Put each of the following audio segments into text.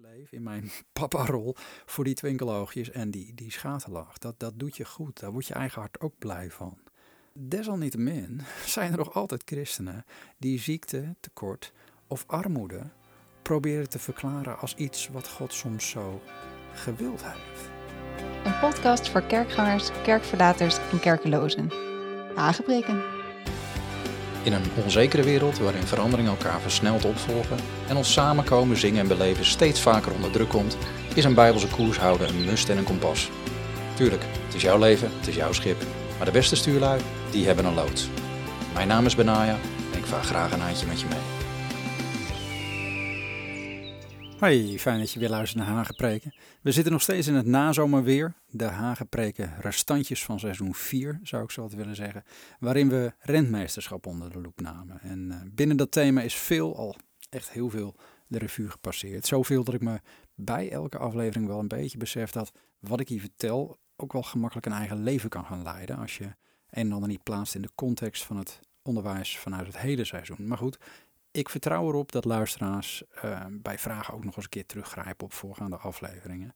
leef in mijn papa-rol voor die twinkeloogjes en die, die schaterlach. Dat, dat doet je goed. Daar wordt je eigen hart ook blij van. Desalniettemin zijn er nog altijd christenen die ziekte, tekort of armoede proberen te verklaren als iets wat God soms zo gewild heeft. Een podcast voor kerkgangers, kerkverlaters en kerkelozen. Hagebreken. In een onzekere wereld waarin veranderingen elkaar versneld opvolgen en ons samenkomen, zingen en beleven steeds vaker onder druk komt, is een bijbelse koers houden een must en een kompas. Tuurlijk, het is jouw leven, het is jouw schip, maar de beste stuurlui, die hebben een loods. Mijn naam is Benaya en ik vaar graag een eindje met je mee. Hoi, fijn dat je weer luistert naar Hagepreken. We zitten nog steeds in het nazomerweer. De Hagepreken restantjes van seizoen 4, zou ik zo wat willen zeggen. Waarin we rentmeesterschap onder de loep namen. En uh, binnen dat thema is veel, al echt heel veel, de revue gepasseerd. Zoveel dat ik me bij elke aflevering wel een beetje besef dat wat ik hier vertel ook wel gemakkelijk een eigen leven kan gaan leiden. Als je een en ander niet plaatst in de context van het onderwijs vanuit het hele seizoen. Maar goed, ik vertrouw erop dat luisteraars uh, bij vragen ook nog eens een keer teruggrijpen op voorgaande afleveringen.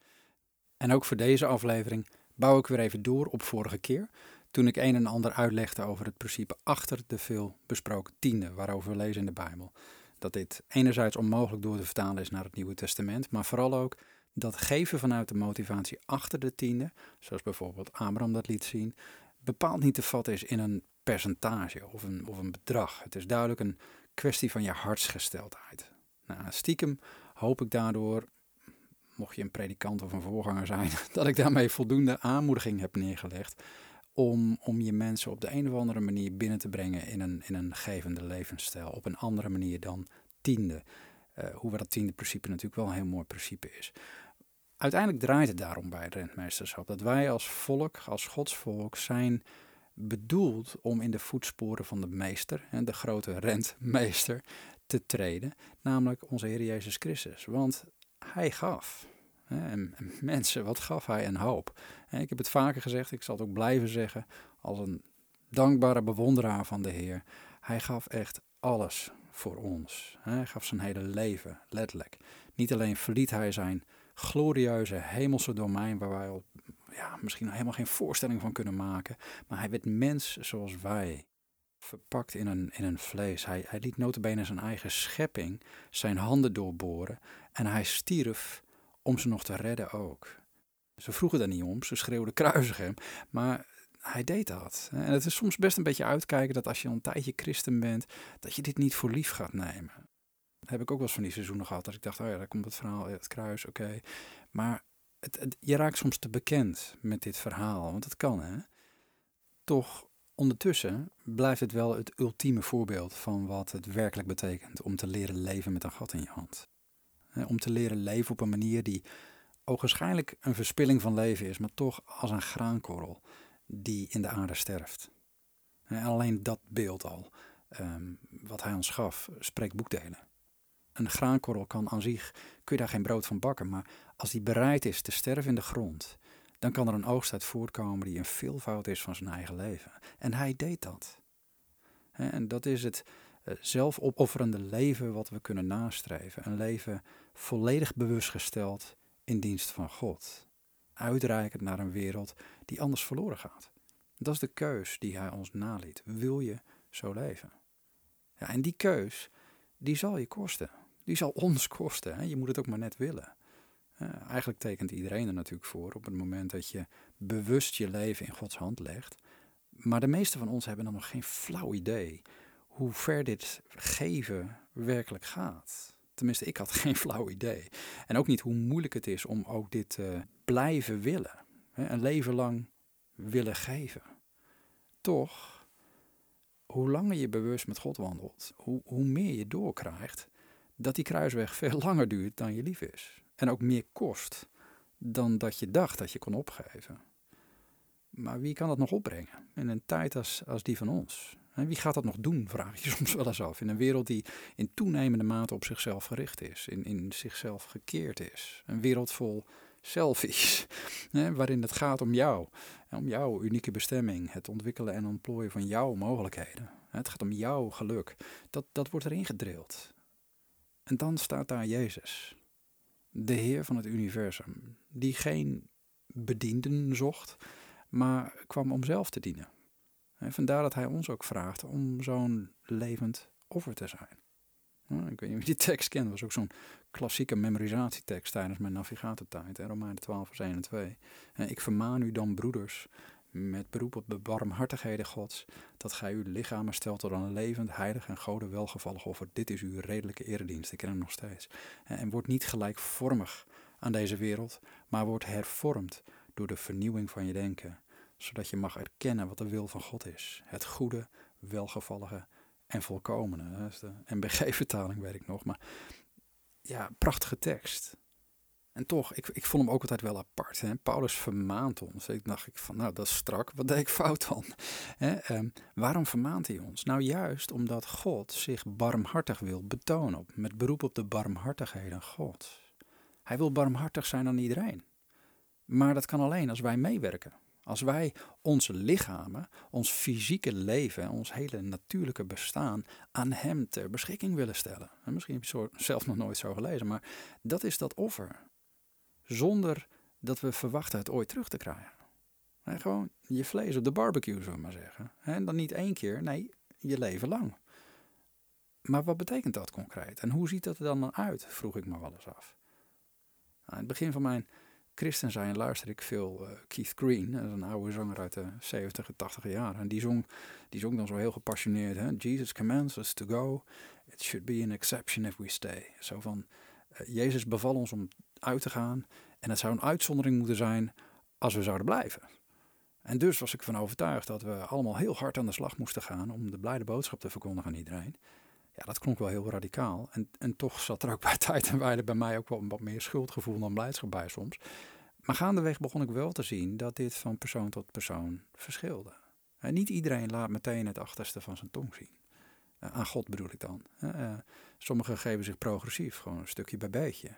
En ook voor deze aflevering bouw ik weer even door op vorige keer. Toen ik een en ander uitlegde over het principe achter de veel besproken tiende, waarover we lezen in de Bijbel. Dat dit enerzijds onmogelijk door te vertalen is naar het Nieuwe Testament, maar vooral ook dat geven vanuit de motivatie achter de tiende, zoals bijvoorbeeld Abraham dat liet zien, bepaald niet te vatten is in een percentage of een, of een bedrag. Het is duidelijk een kwestie van je hartsgesteldheid. Nou, stiekem hoop ik daardoor, mocht je een predikant of een voorganger zijn, dat ik daarmee voldoende aanmoediging heb neergelegd om, om je mensen op de een of andere manier binnen te brengen in een, in een gevende levensstijl. Op een andere manier dan tiende. Uh, hoewel dat tiende principe natuurlijk wel een heel mooi principe is. Uiteindelijk draait het daarom bij het rentmeesterschap dat wij als volk, als godsvolk, zijn bedoeld om in de voetsporen van de meester, de grote rentmeester, te treden, namelijk onze Heer Jezus Christus. Want hij gaf. En mensen, wat gaf hij een hoop? Ik heb het vaker gezegd, ik zal het ook blijven zeggen, als een dankbare bewonderaar van de Heer. Hij gaf echt alles voor ons. Hij gaf zijn hele leven, letterlijk. Niet alleen verliet hij zijn glorieuze hemelse domein waar wij al ja, misschien helemaal geen voorstelling van kunnen maken. Maar hij werd mens zoals wij. Verpakt in een, in een vlees. Hij, hij liet notabene zijn eigen schepping zijn handen doorboren. En hij stierf om ze nog te redden ook. Ze vroegen daar niet om, ze schreeuwden kruisig hem. Maar hij deed dat. En het is soms best een beetje uitkijken dat als je een tijdje christen bent, dat je dit niet voor lief gaat nemen. Heb ik ook wel eens van die seizoenen gehad. Dat ik dacht, oh ja, daar komt het verhaal, het kruis, oké. Maar het, je raakt soms te bekend met dit verhaal, want dat kan hè. Toch ondertussen blijft het wel het ultieme voorbeeld van wat het werkelijk betekent om te leren leven met een gat in je hand. Om te leren leven op een manier die ogenschijnlijk een verspilling van leven is, maar toch als een graankorrel die in de aarde sterft. En alleen dat beeld al, um, wat hij ons gaf, spreekt boekdelen. Een graankorrel kan aan zich, kun je daar geen brood van bakken, maar als die bereid is te sterven in de grond, dan kan er een oogst uit voortkomen die een veelvoud is van zijn eigen leven. En hij deed dat. En dat is het eh, zelfopofferende leven wat we kunnen nastreven. Een leven volledig bewustgesteld in dienst van God. Uitreikend naar een wereld die anders verloren gaat. Dat is de keus die hij ons naliet. Wil je zo leven? Ja, en die keus, die zal je kosten die zal ons kosten. Hè? Je moet het ook maar net willen. Eigenlijk tekent iedereen er natuurlijk voor op het moment dat je bewust je leven in Gods hand legt. Maar de meeste van ons hebben dan nog geen flauw idee hoe ver dit geven werkelijk gaat. Tenminste, ik had geen flauw idee. En ook niet hoe moeilijk het is om ook dit te blijven willen. Hè? Een leven lang willen geven. Toch, hoe langer je bewust met God wandelt, hoe, hoe meer je doorkrijgt dat die kruisweg veel langer duurt dan je lief is. En ook meer kost dan dat je dacht dat je kon opgeven. Maar wie kan dat nog opbrengen in een tijd als, als die van ons? En wie gaat dat nog doen, vraag je soms wel eens af. In een wereld die in toenemende mate op zichzelf gericht is, in, in zichzelf gekeerd is. Een wereld vol selfies, hè, waarin het gaat om jou, om jouw unieke bestemming, het ontwikkelen en ontplooien van jouw mogelijkheden. Het gaat om jouw geluk. Dat, dat wordt erin gedrild. En dan staat daar Jezus. de Heer van het universum, die geen bedienden zocht, maar kwam om zelf te dienen. En vandaar dat hij ons ook vraagt om zo'n levend offer te zijn. Ik weet niet of je die tekst kent, dat was ook zo'n klassieke memorisatietekst tijdens mijn navigatortijd, Romeinen 12 vers 1 en 2. Ik vermaan u dan, broeders, met beroep op de barmhartigheden Gods, dat gij uw lichamen stelt tot een levend, heilig en gode welgevallig offer. Dit is uw redelijke eredienst, ik ken hem nog steeds. En wordt niet gelijkvormig aan deze wereld, maar wordt hervormd door de vernieuwing van je denken, zodat je mag erkennen wat de wil van God is. Het goede, welgevallige en volkomene. Dat is de MBG-vertaling, weet ik nog. Maar ja, prachtige tekst. En toch, ik, ik vond hem ook altijd wel apart. Hè? Paulus vermaant ons. Ik dacht ik van, nou dat is strak, wat deed ik fout dan? Hè? Ehm, waarom vermaant hij ons? Nou juist omdat God zich barmhartig wil betonen, op, met beroep op de barmhartigheden God. Hij wil barmhartig zijn aan iedereen. Maar dat kan alleen als wij meewerken. Als wij onze lichamen, ons fysieke leven, ons hele natuurlijke bestaan aan Hem ter beschikking willen stellen. En misschien heb je het zelf nog nooit zo gelezen, maar dat is dat offer. Zonder dat we verwachten het ooit terug te krijgen. gewoon je vlees op de barbecue, zullen we maar zeggen. En dan niet één keer, nee, je leven lang. Maar wat betekent dat concreet? En hoe ziet dat er dan uit, vroeg ik me wel eens af. Aan het begin van mijn christen zijn luisterde ik veel uh, Keith Green, een oude zanger uit de 70 en 80 jaren. En die zong, die zong dan zo heel gepassioneerd: hè? Jesus commands us to go. It should be an exception if we stay. Zo van: uh, Jezus beval ons om uit te gaan. En het zou een uitzondering moeten zijn als we zouden blijven. En dus was ik van overtuigd dat we allemaal heel hard aan de slag moesten gaan om de blijde boodschap te verkondigen aan iedereen. Ja, dat klonk wel heel radicaal. En, en toch zat er ook bij tijd en wijle bij mij ook wel wat meer schuldgevoel dan blijdschap bij soms. Maar gaandeweg begon ik wel te zien dat dit van persoon tot persoon verschilde. En niet iedereen laat meteen het achterste van zijn tong zien. Uh, aan God bedoel ik dan. Uh, sommigen geven zich progressief, gewoon een stukje bij beetje.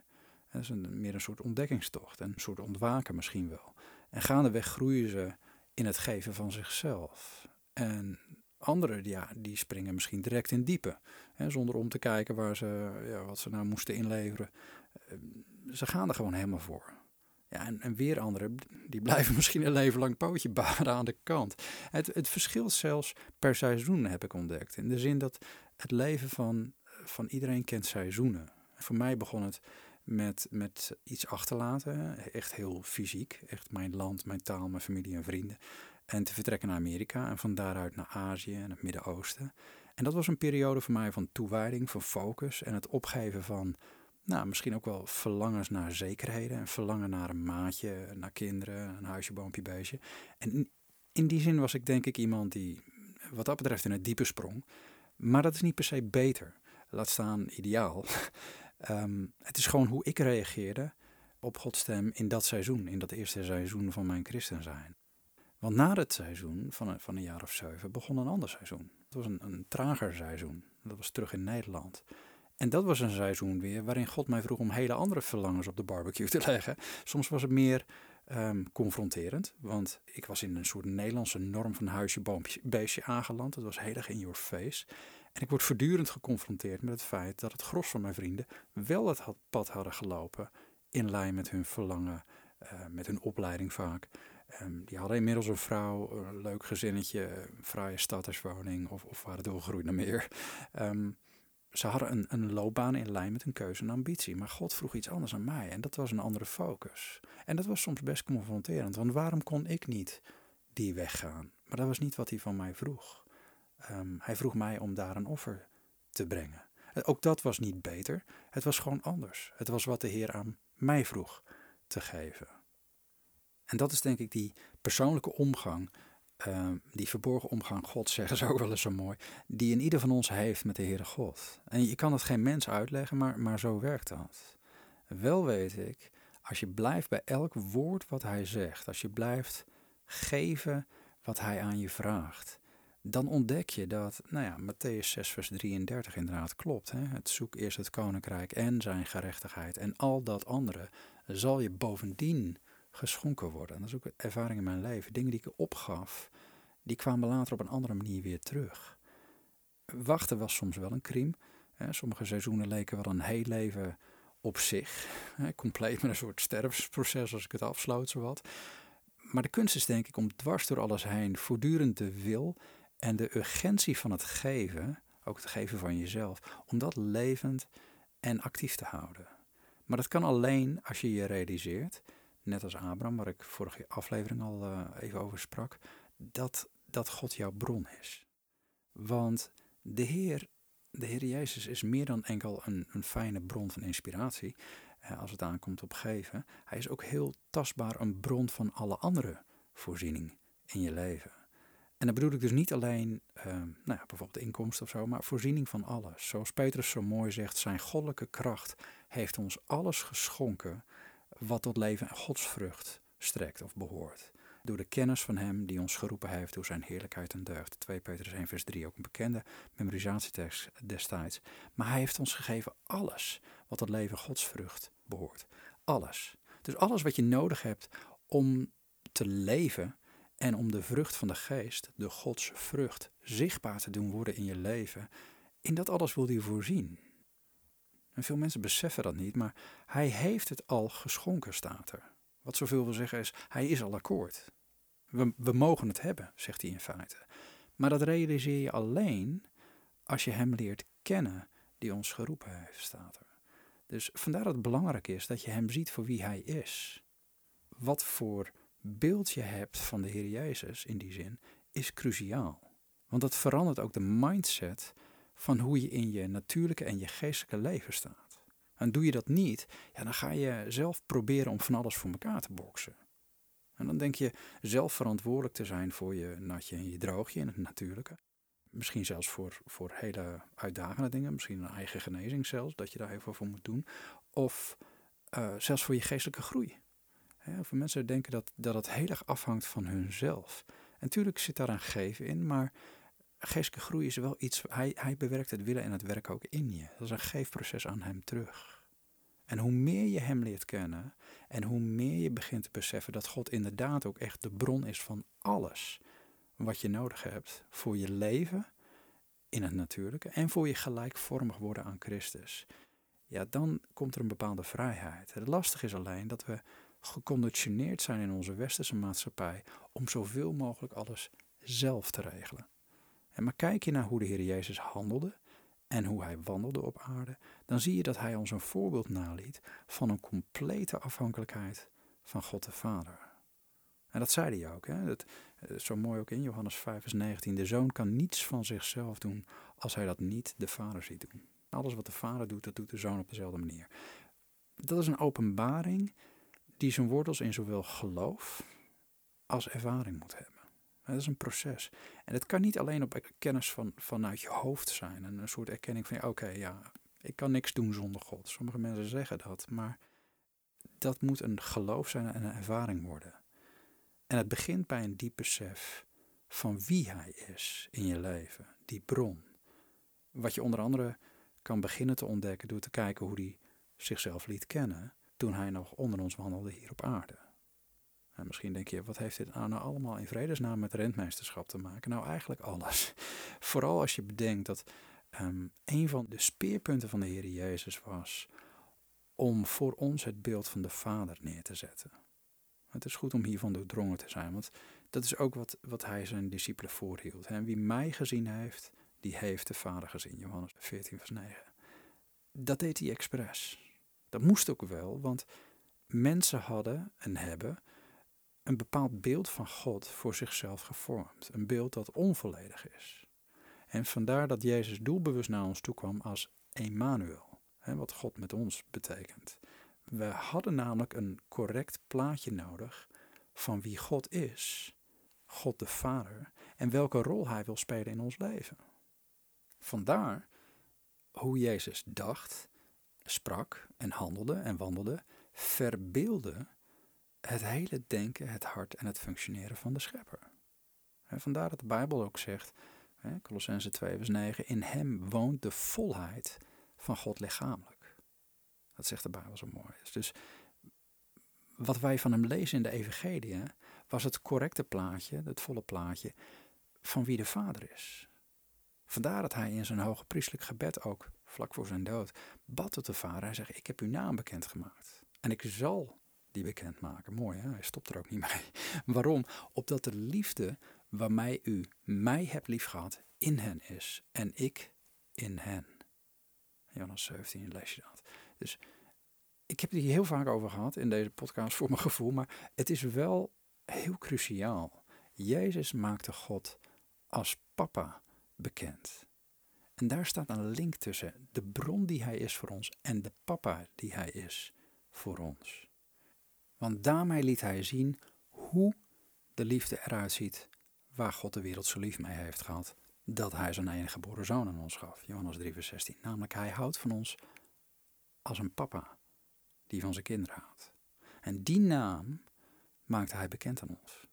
Dat is een, meer een soort ontdekkingstocht, een soort ontwaken misschien wel. En gaandeweg groeien ze in het geven van zichzelf. En Anderen ja, die springen misschien direct in diepe. Hè, zonder om te kijken waar ze, ja, wat ze nou moesten inleveren. Eh, ze gaan er gewoon helemaal voor. Ja, en, en weer anderen, die blijven misschien een leven lang pootje baren aan de kant. Het, het verschilt zelfs per seizoen, heb ik ontdekt. In de zin dat het leven van, van iedereen kent seizoenen. Voor mij begon het met, met iets achterlaten, echt heel fysiek. Echt mijn land, mijn taal, mijn familie en vrienden. En te vertrekken naar Amerika en van daaruit naar Azië en het Midden-Oosten. En dat was een periode voor mij van toewijding, van focus en het opgeven van, nou, misschien ook wel verlangens naar zekerheden. En verlangen naar een maatje, naar kinderen, een huisje, boompje, beestje. En in die zin was ik denk ik iemand die, wat dat betreft, in het diepe sprong. Maar dat is niet per se beter. Laat staan ideaal. um, het is gewoon hoe ik reageerde op Gods stem in dat seizoen, in dat eerste seizoen van mijn christen zijn. Want na het seizoen van een, van een jaar of zeven begon een ander seizoen. Het was een, een trager seizoen. Dat was terug in Nederland. En dat was een seizoen weer waarin God mij vroeg om hele andere verlangens op de barbecue te leggen. Soms was het meer um, confronterend, want ik was in een soort Nederlandse norm van huisje, boompje, beestje aangeland. Het was heel erg in your face. En ik word voortdurend geconfronteerd met het feit dat het gros van mijn vrienden wel het pad hadden gelopen in lijn met hun verlangen, uh, met hun opleiding vaak. Um, die hadden inmiddels een vrouw, een leuk gezinnetje, een fraaie stadswoning of, of waren doorgegroeid naar meer. Um, ze hadden een, een loopbaan in lijn met hun keuze en ambitie. Maar God vroeg iets anders aan mij en dat was een andere focus. En dat was soms best confronterend, want waarom kon ik niet die weg gaan? Maar dat was niet wat hij van mij vroeg. Um, hij vroeg mij om daar een offer te brengen. Ook dat was niet beter, het was gewoon anders. Het was wat de Heer aan mij vroeg te geven. En dat is denk ik die persoonlijke omgang, uh, die verborgen omgang God, zeggen ze ook wel eens zo mooi, die in ieder van ons heeft met de Heere God. En je kan het geen mens uitleggen, maar, maar zo werkt dat. Wel weet ik, als je blijft bij elk woord wat Hij zegt, als je blijft geven wat Hij aan je vraagt, dan ontdek je dat, nou ja, Matthäus 6, vers 33 inderdaad klopt. Hè? Het zoek eerst het koninkrijk en zijn gerechtigheid en al dat andere zal je bovendien geschonken worden. En dat is ook een ervaring in mijn leven. Dingen die ik opgaf, die kwamen later op een andere manier weer terug. Wachten was soms wel een crime. Sommige seizoenen leken wel een heel leven op zich, compleet met een soort sterfsproces als ik het afsloot zowat. Maar de kunst is denk ik om dwars door alles heen voortdurend de wil en de urgentie van het geven, ook het geven van jezelf, om dat levend en actief te houden. Maar dat kan alleen als je je realiseert, net als Abraham, waar ik vorige aflevering al uh, even over sprak, dat, dat God jouw bron is. Want de Heer, de Heer Jezus is meer dan enkel een, een fijne bron van inspiratie uh, als het aankomt op geven. Hij is ook heel tastbaar een bron van alle andere voorziening in je leven. En dan bedoel ik dus niet alleen uh, nou ja, bijvoorbeeld inkomsten of zo, maar voorziening van alles. Zoals Petrus zo mooi zegt, zijn goddelijke kracht heeft ons alles geschonken wat tot leven en godsvrucht strekt of behoort. Door de kennis van hem die ons geroepen heeft door zijn heerlijkheid en deugd. 2 Petrus 1 vers 3, ook een bekende memorisatietekst destijds. Maar hij heeft ons gegeven alles wat tot leven godsvrucht behoort. Alles. Dus alles wat je nodig hebt om te leven en om de vrucht van de geest, de Gods vrucht, zichtbaar te doen worden in je leven. In dat alles wil hij voorzien. En veel mensen beseffen dat niet, maar hij heeft het al geschonken, staat er. Wat zoveel wil zeggen is, hij is al akkoord. We, we mogen het hebben, zegt hij in feite. Maar dat realiseer je alleen als je hem leert kennen die ons geroepen heeft, staat er. Dus vandaar dat het belangrijk is dat je hem ziet voor wie hij is. Wat voor beeld je hebt van de Heer Jezus in die zin, is cruciaal. Want dat verandert ook de mindset van hoe je in je natuurlijke en je geestelijke leven staat. En doe je dat niet, ja, dan ga je zelf proberen om van alles voor elkaar te boksen. En dan denk je zelf verantwoordelijk te zijn voor je natje en je droogje in het natuurlijke. Misschien zelfs voor, voor hele uitdagende dingen, misschien een eigen genezing zelfs, dat je daar even voor moet doen. Of uh, zelfs voor je geestelijke groei. Veel mensen denken dat, dat het heel erg afhangt van hunzelf. En natuurlijk zit daar een geven in, maar geestelijke groei is wel iets, hij, hij bewerkt het willen en het werk ook in je. Dat is een geefproces aan hem terug. En hoe meer je hem leert kennen en hoe meer je begint te beseffen dat God inderdaad ook echt de bron is van alles wat je nodig hebt voor je leven in het natuurlijke en voor je gelijkvormig worden aan Christus. Ja, dan komt er een bepaalde vrijheid. Het is alleen dat we geconditioneerd zijn in onze westerse maatschappij om zoveel mogelijk alles zelf te regelen. En maar kijk je naar hoe de Heer Jezus handelde en hoe hij wandelde op aarde, dan zie je dat hij ons een voorbeeld naliet van een complete afhankelijkheid van God de Vader. En dat zei hij ook. Hè? Dat, eh, zo mooi ook in Johannes 5, vers 19. De zoon kan niets van zichzelf doen als hij dat niet de vader ziet doen. Alles wat de vader doet, dat doet de zoon op dezelfde manier. Dat is een openbaring die zijn wortels in zowel geloof als ervaring moet hebben. Dat is een proces. En het kan niet alleen op kennis van, vanuit je hoofd zijn. En een soort erkenning van, oké, ja, ik kan niks doen zonder God. Sommige mensen zeggen dat, maar dat moet een geloof zijn en een ervaring worden. En het begint bij een diep besef van wie hij is in je leven, die bron. Wat je onder andere kan beginnen te ontdekken door te kijken hoe hij zichzelf liet kennen toen hij nog onder ons wandelde hier op aarde. En misschien denk je, wat heeft dit nou, nou allemaal in vredesnaam met rentmeesterschap te maken? Nou, eigenlijk alles. Vooral als je bedenkt dat um, een van de speerpunten van de Heer Jezus was om voor ons het beeld van de Vader neer te zetten. Het is goed om hiervan doordrongen te zijn, want dat is ook wat, wat hij zijn discipelen voorhield. En wie mij gezien heeft, die heeft de Vader gezien. Johannes 14, vers 9. Dat deed hij expres. Dat moest ook wel, want mensen hadden en hebben een bepaald beeld van God voor zichzelf gevormd. Een beeld dat onvolledig is. En vandaar dat Jezus doelbewust naar ons toe kwam als Emmanuel, wat God met ons betekent. We hadden namelijk een correct plaatje nodig van wie God is, God de Vader, en welke rol Hij wil spelen in ons leven. Vandaar hoe Jezus dacht, sprak en handelde en wandelde, verbeelde het hele denken, het hart en het functioneren van de schepper. Vandaar dat de Bijbel ook zegt, Colossense 2 vers 9, in hem woont de volheid van God lichamelijk. Dat zegt de Bijbel zo mooi. Dus wat wij van hem lezen in de evangelie, was het correcte plaatje, het volle plaatje, van wie de Vader is. Vandaar dat hij in zijn hoge priestelijk gebed ook vlak voor zijn dood, bad tot de vader. Hij zegt, ik heb uw naam bekendgemaakt. En ik zal die bekendmaken. Mooi hè, hij stopt er ook niet mee. Waarom? Opdat de liefde waarmee u mij hebt liefgehad in hen is. En ik in hen. Johannes 17 lees je dat. Dus ik heb het hier heel vaak over gehad in deze podcast voor mijn gevoel. Maar het is wel heel cruciaal. Jezus maakte God als papa bekend. En daar staat een link tussen de bron die hij is voor ons en de papa die hij is voor ons. Want daarmee liet hij zien hoe de liefde eruit ziet waar God de wereld zo lief mee heeft gehad, dat hij zijn enige geboren zoon aan ons gaf. Johannes 3 vers 16. Namelijk hij houdt van ons als een papa die van zijn kinderen houdt. En die naam maakte hij bekend aan ons.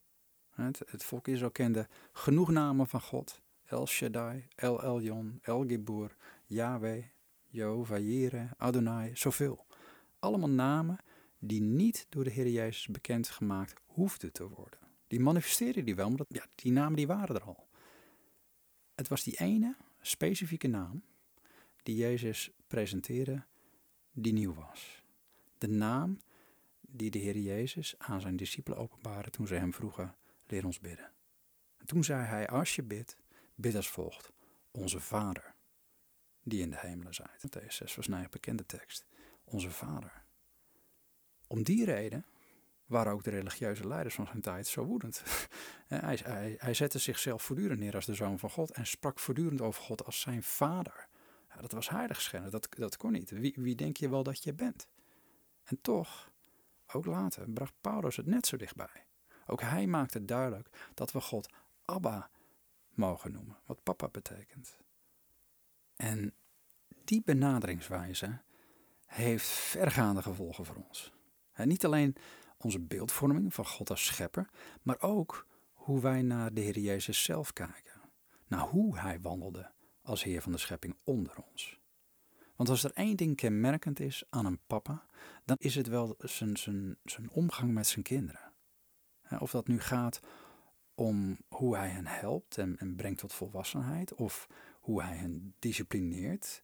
Het, het volk Israël kende genoeg namen van God. El Shaddai, El Elyon, El Gibor, Yahweh, Jehovah Jireh, Adonai, zoveel. Allemaal namen die niet door de Heer Jezus bekendgemaakt hoefden te worden. Die manifesteerden die wel, maar ja, die namen die waren er al. Het was die ene specifieke naam die Jezus presenteerde, die nieuw was. De naam die de Heer Jezus aan zijn discipelen openbaarde toen ze hem vroegen, leer ons bidden. En toen zei hij, als je bidt, bid als volgt, onze Vader, die in de hemelen zijt. Matthäus 6 was een bekende tekst. Onze Vader. Om die reden waren ook de religieuze leiders van zijn tijd zo woedend. hij, hij, zette zichzelf voortdurend neer als de zoon van God en sprak voortdurend over God als zijn vader. Ja, dat was heiligschennis, dat, dat kon niet. Wie, wie denk je wel dat je bent? En toch, ook later, bracht Paulus het net zo dichtbij. Ook hij maakte duidelijk dat we God Abba mogen noemen, wat papa betekent. En die benaderingswijze heeft vergaande gevolgen voor ons. En niet alleen onze beeldvorming van God als schepper, maar ook hoe wij naar de Heer Jezus zelf kijken. Naar hoe hij wandelde als Heer van de schepping onder ons. Want als er één ding kenmerkend is aan een papa, dan is het wel zijn, zijn, zijn omgang met zijn kinderen. Of dat nu gaat om hoe hij hen helpt en, en brengt tot volwassenheid, of hoe hij hen disciplineert.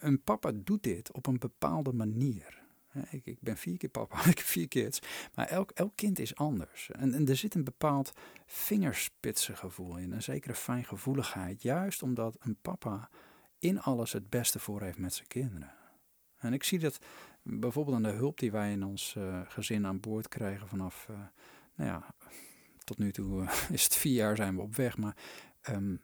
Een papa doet dit op een bepaalde manier. Ik, ik, ben vier keer papa, ik heb vier kids. Maar elk, elk kind is anders. En, er zit een bepaald vingerspitsengevoel in. Een zekere fijngevoeligheid. Juist omdat een papa in alles het beste voor heeft met zijn kinderen. En ik zie dat bijvoorbeeld aan de hulp die wij in ons uh, gezin aan boord krijgen vanaf, uh, nou ja, tot nu toe uh, is het vier jaar zijn we op weg. Maar um,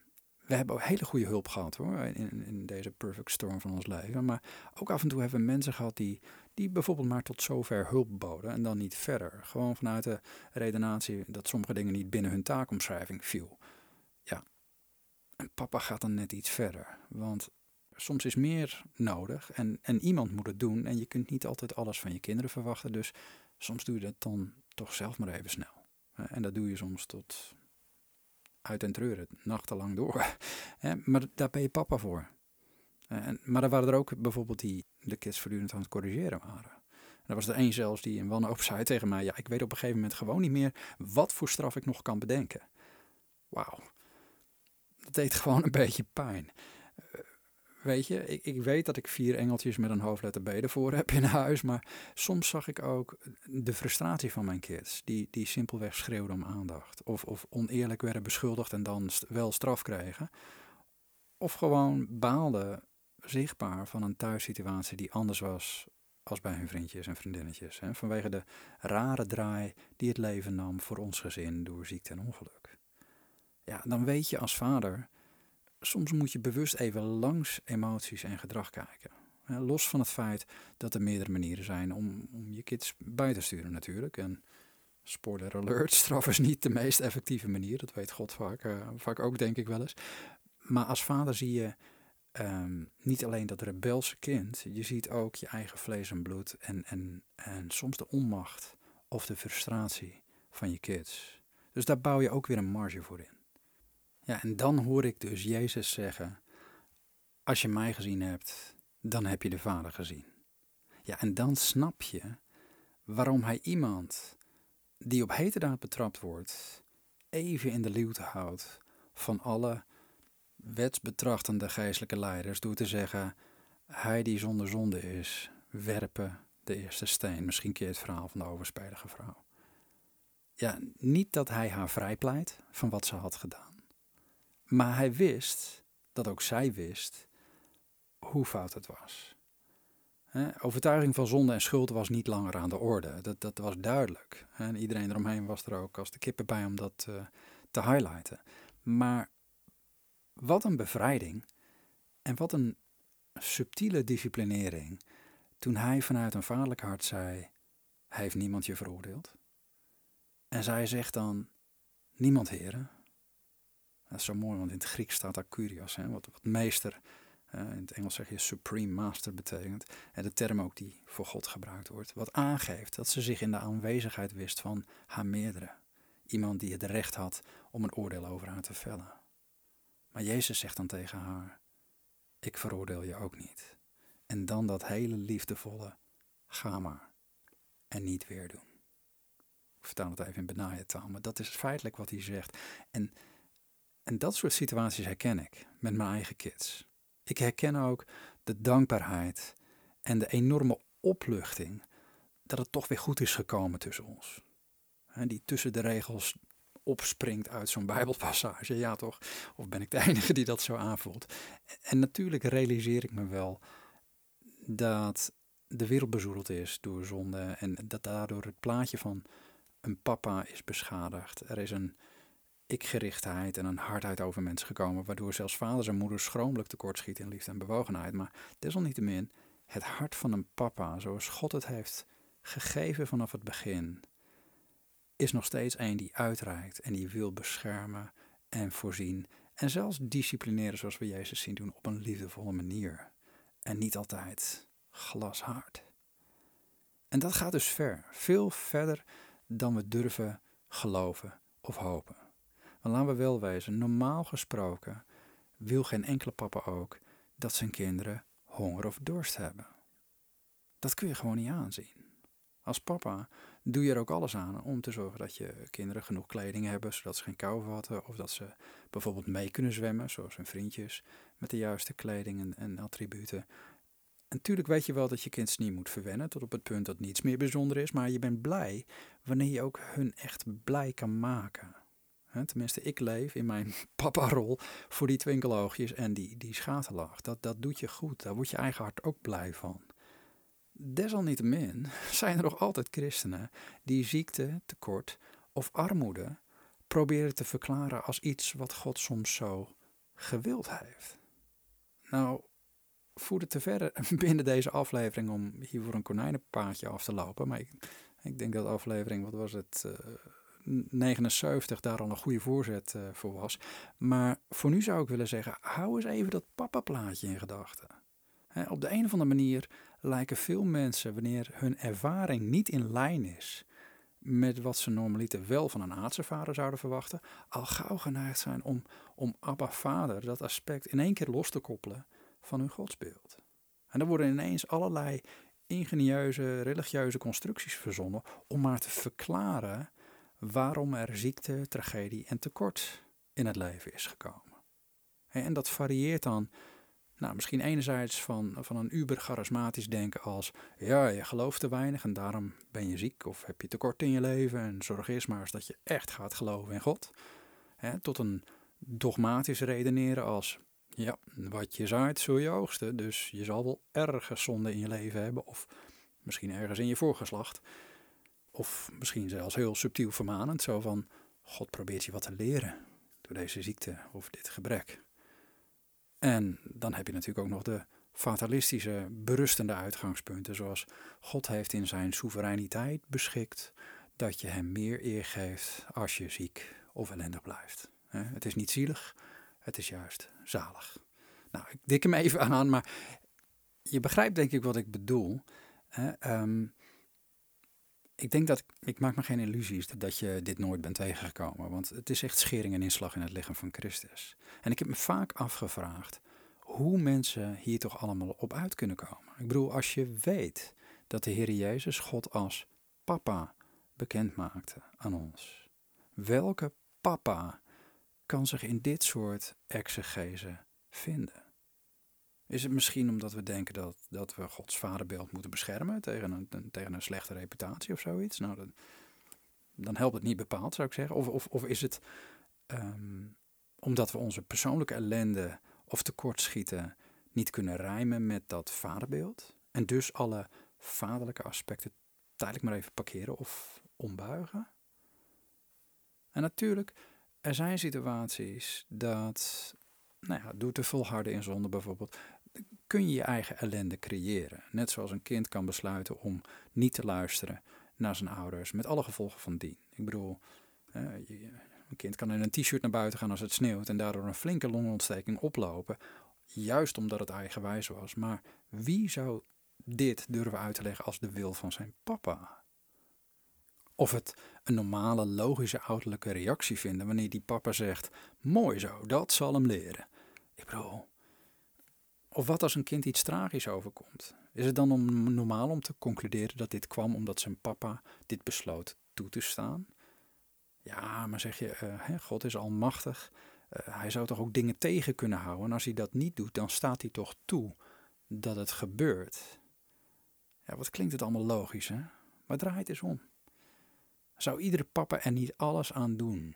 we hebben ook hele goede hulp gehad hoor, in, in deze perfect storm van ons leven. Maar ook af en toe hebben we mensen gehad die, die bijvoorbeeld maar tot zover hulp boden en dan niet verder. Gewoon vanuit de redenatie dat sommige dingen niet binnen hun taakomschrijving viel. Ja, en papa gaat dan net iets verder. Want soms is meer nodig en, en iemand moet het doen. En je kunt niet altijd alles van je kinderen verwachten. Dus soms doe je dat dan toch zelf maar even snel. En dat doe je soms tot uit en treuren, nachtenlang door. maar daar ben je papa voor. En, maar er waren er ook bijvoorbeeld die de kids voortdurend aan het corrigeren waren. En er was er één zelfs die in wanhoop zei tegen mij: Ja, ik weet op een gegeven moment gewoon niet meer wat voor straf ik nog kan bedenken. Wauw. Dat deed gewoon een beetje pijn. Weet je, ik, ik weet dat ik vier engeltjes met een hoofdletter B ervoor heb in huis, maar soms zag ik ook de frustratie van mijn kids, die, die simpelweg schreeuwden om aandacht. Of, of oneerlijk werden beschuldigd en dan wel straf kregen. Of gewoon baalden zichtbaar van een thuissituatie die anders was als bij hun vriendjes en vriendinnetjes. Hè, vanwege de rare draai die het leven nam voor ons gezin door ziekte en ongeluk. Ja, dan weet je als vader soms moet je bewust even langs emoties en gedrag kijken. Los van het feit dat er meerdere manieren zijn om, om je kids bij te sturen natuurlijk. En spoiler alert, straf is niet de meest effectieve manier. Dat weet God vaak, uh, vaak ook denk ik wel eens. Maar als vader zie je um, niet alleen dat rebelse kind. Je ziet ook je eigen vlees en bloed. En, en, en soms de onmacht of de frustratie van je kids. Dus daar bouw je ook weer een marge voor in. Ja, en dan hoor ik dus Jezus zeggen: Als je mij gezien hebt, dan heb je de Vader gezien. Ja, en dan snap je waarom hij iemand die op heterdaad betrapt wordt, even in de luwte houdt van alle wetsbetrachtende geestelijke leiders door te zeggen: Hij die zonder zonde is, werpen de eerste steen. Misschien keer het verhaal van de overspelige vrouw. Ja, niet dat hij haar vrijpleit van wat ze had gedaan. Maar hij wist, dat ook zij wist, hoe fout het was. overtuiging van zonde en schuld was niet langer aan de orde. Dat, dat was duidelijk. En iedereen eromheen was er ook als de kippen bij om dat uh, te highlighten. Maar wat een bevrijding en wat een subtiele disciplinering toen hij vanuit een vaderlijk hart zei: Hij heeft niemand je veroordeeld. En zij zegt dan: Niemand, heren. Dat is zo mooi, want in het Grieks staat daar kurios, hè, wat, wat meester, uh, in het Engels zeg je supreme master betekent. En de term ook die voor God gebruikt wordt. Wat aangeeft dat ze zich in de aanwezigheid wist van haar meerdere. Iemand die het recht had om een oordeel over haar te vellen. Maar Jezus zegt dan tegen haar: Ik veroordeel je ook niet. En dan dat hele liefdevolle: Ga maar. En niet weer doen. Ik vertaal het even in benaaide taal, maar dat is feitelijk wat hij zegt. En, en dat soort situaties herken ik met mijn eigen kids. Ik herken ook de dankbaarheid en de enorme opluchting dat het toch weer goed is gekomen tussen ons. Die tussen de regels opspringt uit zo'n Bijbelpassage. Ja, toch? Of ben ik de enige die dat zo aanvoelt? En natuurlijk realiseer ik me wel dat de wereld bezoedeld is door zonde en dat daardoor het plaatje van een papa is beschadigd. Er is een ikgerichtheid en een hardheid over mensen gekomen, waardoor zelfs vaders en moeders schromelijk tekortschieten in liefde en bewogenheid. Maar desalniettemin, het hart van een papa, zoals God het heeft gegeven vanaf het begin, is nog steeds een die uitreikt en die wil beschermen en voorzien. En zelfs disciplineren zoals we Jezus zien doen op een liefdevolle manier. En niet altijd glashard. En dat gaat dus ver, veel verder dan we durven geloven of hopen. Want laten we wel wezen, normaal gesproken wil geen enkele papa ook dat zijn kinderen honger of dorst hebben. Dat kun je gewoon niet aanzien. Als papa doe je er ook alles aan om te zorgen dat je kinderen genoeg kleding hebben, zodat ze geen kou vatten. Of dat ze bijvoorbeeld mee kunnen zwemmen, zoals hun vriendjes, met de juiste kleding en, en attributen. En natuurlijk weet je wel dat je kind niet moet verwennen tot op het punt dat niets meer bijzonder is, maar je bent blij wanneer je ook hun echt blij kan maken. tenminste, ik leef in mijn papa-rol voor die twinkeloogjes en die, die schaterlach. Dat, dat doet je goed, daar wordt je eigen hart ook blij van. Desalniettemin zijn er nog altijd christenen die ziekte, tekort of armoede proberen te verklaren als iets wat God soms zo gewild heeft. Nou, voer het te ver binnen deze aflevering om hier voor een konijnenpaadje af te lopen. Maar ik, ik denk dat aflevering, wat was het, uh, eh, 79 daar al een goede voorzet uh, voor was. Maar voor nu zou ik willen zeggen, hou eens even dat papa-plaatje in gedachten. op de een of andere manier lijken veel mensen, wanneer hun ervaring niet in lijn is met wat ze normaliter wel van een aardse vader zouden verwachten, al gauw geneigd zijn om, om Abba Vader, dat aspect, in één keer los te koppelen van hun godsbeeld. En dan worden ineens allerlei ingenieuze, religieuze constructies verzonnen om maar te verklaren waarom er ziekte, tragedie en tekort in het leven is gekomen. En dat varieert dan nou, misschien enerzijds van, van een uber charismatisch denken als, ja, je gelooft te weinig en daarom ben je ziek of heb je tekort in je leven en zorg eerst maar eens dat je echt gaat geloven in God. tot een dogmatisch redeneren als, ja, wat je zaait zul je oogsten, dus je zal wel ergens zonde in je leven hebben of misschien ergens in je voorgeslacht. Of misschien zelfs heel subtiel vermanend, zo van, God probeert je wat te leren door deze ziekte of dit gebrek. En dan heb je natuurlijk ook nog de fatalistische, berustende uitgangspunten, zoals God heeft in zijn soevereiniteit beschikt dat je hem meer eer geeft als je ziek of ellendig blijft. Het is niet zielig, het is juist zalig. Nou, ik dik hem even aan, maar je begrijpt denk ik wat ik bedoel. Ehm, ik denk dat, ik maak me geen illusies dat je dit nooit bent tegengekomen. Want het is echt schering en inslag in het lichaam van Christus. En ik heb me vaak afgevraagd hoe mensen hier toch allemaal op uit kunnen komen. Ik bedoel, als je weet dat de Heer Jezus God als papa bekend maakte aan ons. Welke papa kan zich in dit soort exegese vinden? Is het misschien omdat we denken dat, dat we Gods vaderbeeld moeten beschermen tegen een, tegen een slechte reputatie of zoiets? Nou, dan, helpt het niet bepaald, zou ik zeggen. Of, of, of is het ehm, omdat we onze persoonlijke ellende of tekortschieten niet kunnen rijmen met dat vaderbeeld? En dus alle vaderlijke aspecten tijdelijk maar even parkeren of ombuigen? En natuurlijk, er zijn situaties dat, nou ja, door te volharden in zonde bijvoorbeeld, kun je je eigen ellende creëren. Net zoals een kind kan besluiten om niet te luisteren naar zijn ouders, met alle gevolgen van dien. Ik bedoel, een kind kan in een t-shirt naar buiten gaan als het sneeuwt en daardoor een flinke longontsteking oplopen, juist omdat het eigenwijs was. Maar wie zou dit durven uit te leggen als de wil van zijn papa? Of het een normale, logische ouderlijke reactie vinden wanneer die papa zegt: Mooi zo, dat zal hem leren. Ik bedoel, of wat als een kind iets tragisch overkomt? Is het dan normaal om te concluderen dat dit kwam omdat zijn papa dit besloot toe te staan? Ja, maar zeg je, uh, God is almachtig. Uh, hij zou toch ook dingen tegen kunnen houden? En als hij dat niet doet, dan staat hij toch toe dat het gebeurt. Ja, wat klinkt het allemaal logisch, hè? Maar draai het eens om. Zou iedere papa er niet alles aan doen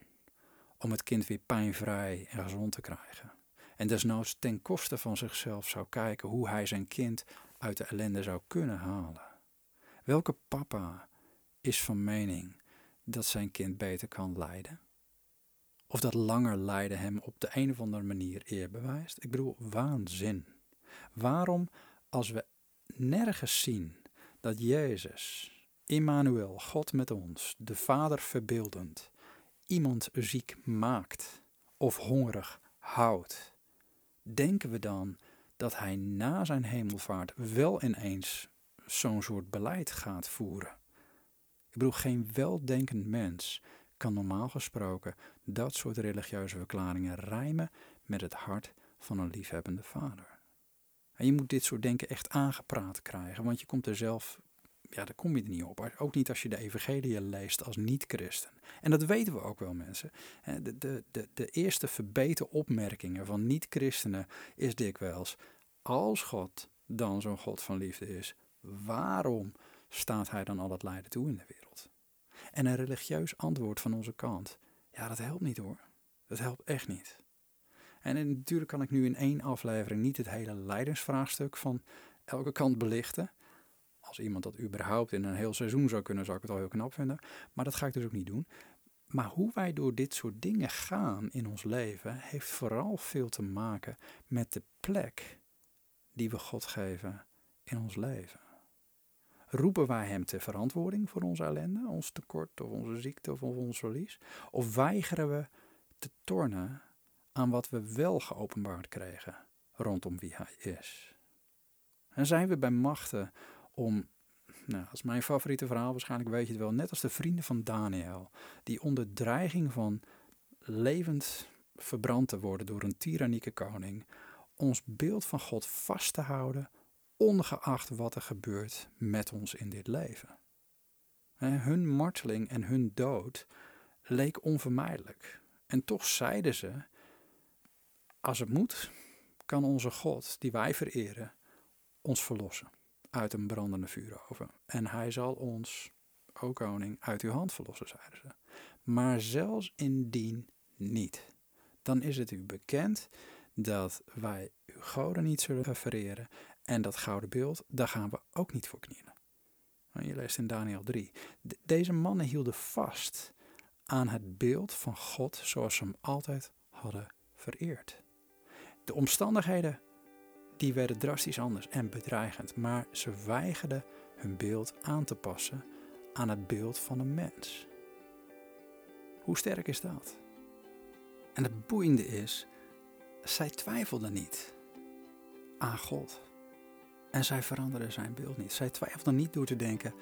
om het kind weer pijnvrij en gezond te krijgen? En desnoods ten koste van zichzelf zou kijken hoe hij zijn kind uit de ellende zou kunnen halen. Welke papa is van mening dat zijn kind beter kan lijden? Of dat langer lijden hem op de een of andere manier eer bewijst? Ik bedoel, waanzin. Waarom, als we nergens zien dat Jezus, Immanuel, God met ons, de Vader verbeeldend, iemand ziek maakt of hongerig houdt, denken we dan dat hij na zijn hemelvaart wel ineens zo'n soort beleid gaat voeren? Ik bedoel, geen weldenkend mens kan normaal gesproken dat soort religieuze verklaringen rijmen met het hart van een liefhebbende vader. En je moet dit soort denken echt aangepraat krijgen, want je komt er zelf, ja, daar kom je er niet op. Ook niet als je de evangelie leest als niet-christen. En dat weten we ook wel, mensen. De, de, de, de eerste verbeterde opmerkingen van niet-christenen is dikwijls, als God dan zo'n God van liefde is, waarom staat hij dan al het lijden toe in de wereld? En een religieus antwoord van onze kant, ja, dat helpt niet hoor. Dat helpt echt niet. En natuurlijk kan ik nu in één aflevering niet het hele leidensvraagstuk van elke kant belichten. Als iemand dat überhaupt in een heel seizoen zou kunnen, zou ik het al heel knap vinden. Maar dat ga ik dus ook niet doen. Maar hoe wij door dit soort dingen gaan in ons leven, heeft vooral veel te maken met de plek die we God geven in ons leven. Roepen wij Hem ter verantwoording voor onze ellende, ons tekort of onze ziekte of ons verlies? Of weigeren we te tornen aan wat we wel geopenbaard kregen rondom wie Hij is? En zijn we bij machten om, nou, dat is mijn favoriete verhaal, waarschijnlijk weet je het wel, net als de vrienden van Daniel, die onder dreiging van levend verbrand te worden door een tyrannieke koning, ons beeld van God vast te houden, ongeacht wat er gebeurt met ons in dit leven. Hun marteling en hun dood leek onvermijdelijk. En toch zeiden ze: Als het moet, kan onze God, die wij vereren, ons verlossen uit een brandende vuuroven. En hij zal ons, o koning, uit uw hand verlossen, zeiden ze. Maar zelfs indien niet, dan is het u bekend dat wij uw goden niet zullen vereren en dat gouden beeld, daar gaan we ook niet voor knielen. Je leest in Daniel 3. deze mannen hielden vast aan het beeld van God zoals ze hem altijd hadden vereerd. De omstandigheden die werden drastisch anders en bedreigend, maar ze weigerden hun beeld aan te passen aan het beeld van een mens. Hoe sterk is dat? En het boeiende is, zij twijfelden niet aan God. En zij veranderden zijn beeld niet. Zij twijfelden niet door te denken,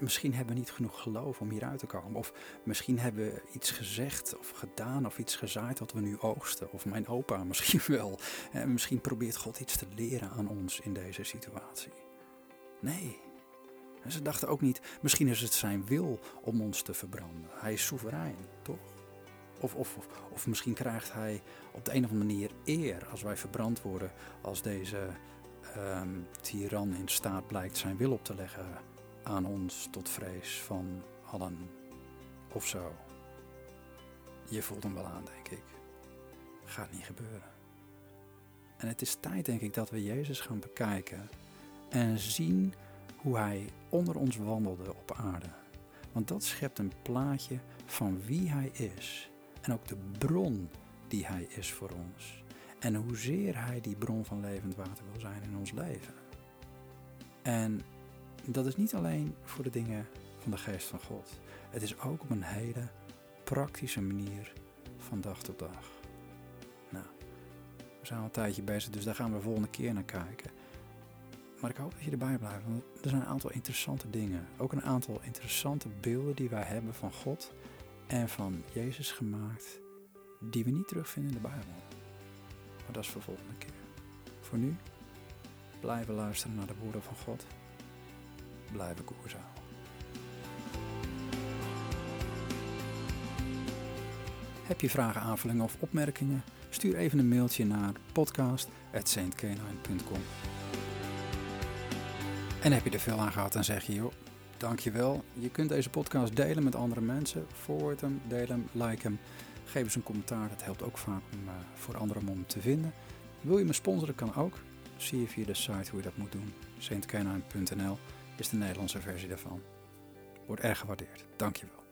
misschien hebben we niet genoeg geloof om hieruit te komen. Of misschien hebben we iets gezegd of gedaan of iets gezaaid wat we nu oogsten. Of mijn opa misschien wel. En misschien probeert God iets te leren aan ons in deze situatie. Nee. Ze dachten ook niet, misschien is het zijn wil om ons te verbranden. Hij is soeverein, toch? Of, of, of, of misschien krijgt hij op de een of andere manier eer als wij verbrand worden, als deze ehm, tiran in staat blijkt zijn wil op te leggen aan ons tot vrees van allen of zo. Je voelt hem wel aan, denk ik. Gaat niet gebeuren. En het is tijd, denk ik, dat we Jezus gaan bekijken en zien hoe hij onder ons wandelde op aarde. Want dat schept een plaatje van wie hij is en ook de bron die hij is voor ons. En hoezeer hij die bron van levend water wil zijn in ons leven. En dat is niet alleen voor de dingen van de geest van God. Het is ook op een hele praktische manier van dag tot dag. Nou, we zijn al een tijdje bezig, dus daar gaan we de volgende keer naar kijken. Maar ik hoop dat je erbij blijft, want er zijn een aantal interessante dingen. Ook een aantal interessante beelden die wij hebben van God en van Jezus gemaakt, die we niet terugvinden in de Bijbel. Maar dat is voor de volgende keer. Voor nu, blijven luisteren naar de woorden van God. Blijven koers houden. Heb je vragen, aanvullingen of opmerkingen? Stuur even een mailtje naar podcast.saintcanine.com En heb je er veel aan gehad, dan zeg je, joh, dankjewel. Je kunt deze podcast delen met andere mensen. Forward hem, deel hem, like hem. Geef eens een commentaar, dat helpt ook vaak om, uh, voor anderen om hem te vinden. Wil je me sponsoren, kan ook. Zie je via de site hoe je dat moet doen. saintcanine.nl is de Nederlandse versie daarvan. Wordt erg gewaardeerd. Dankjewel.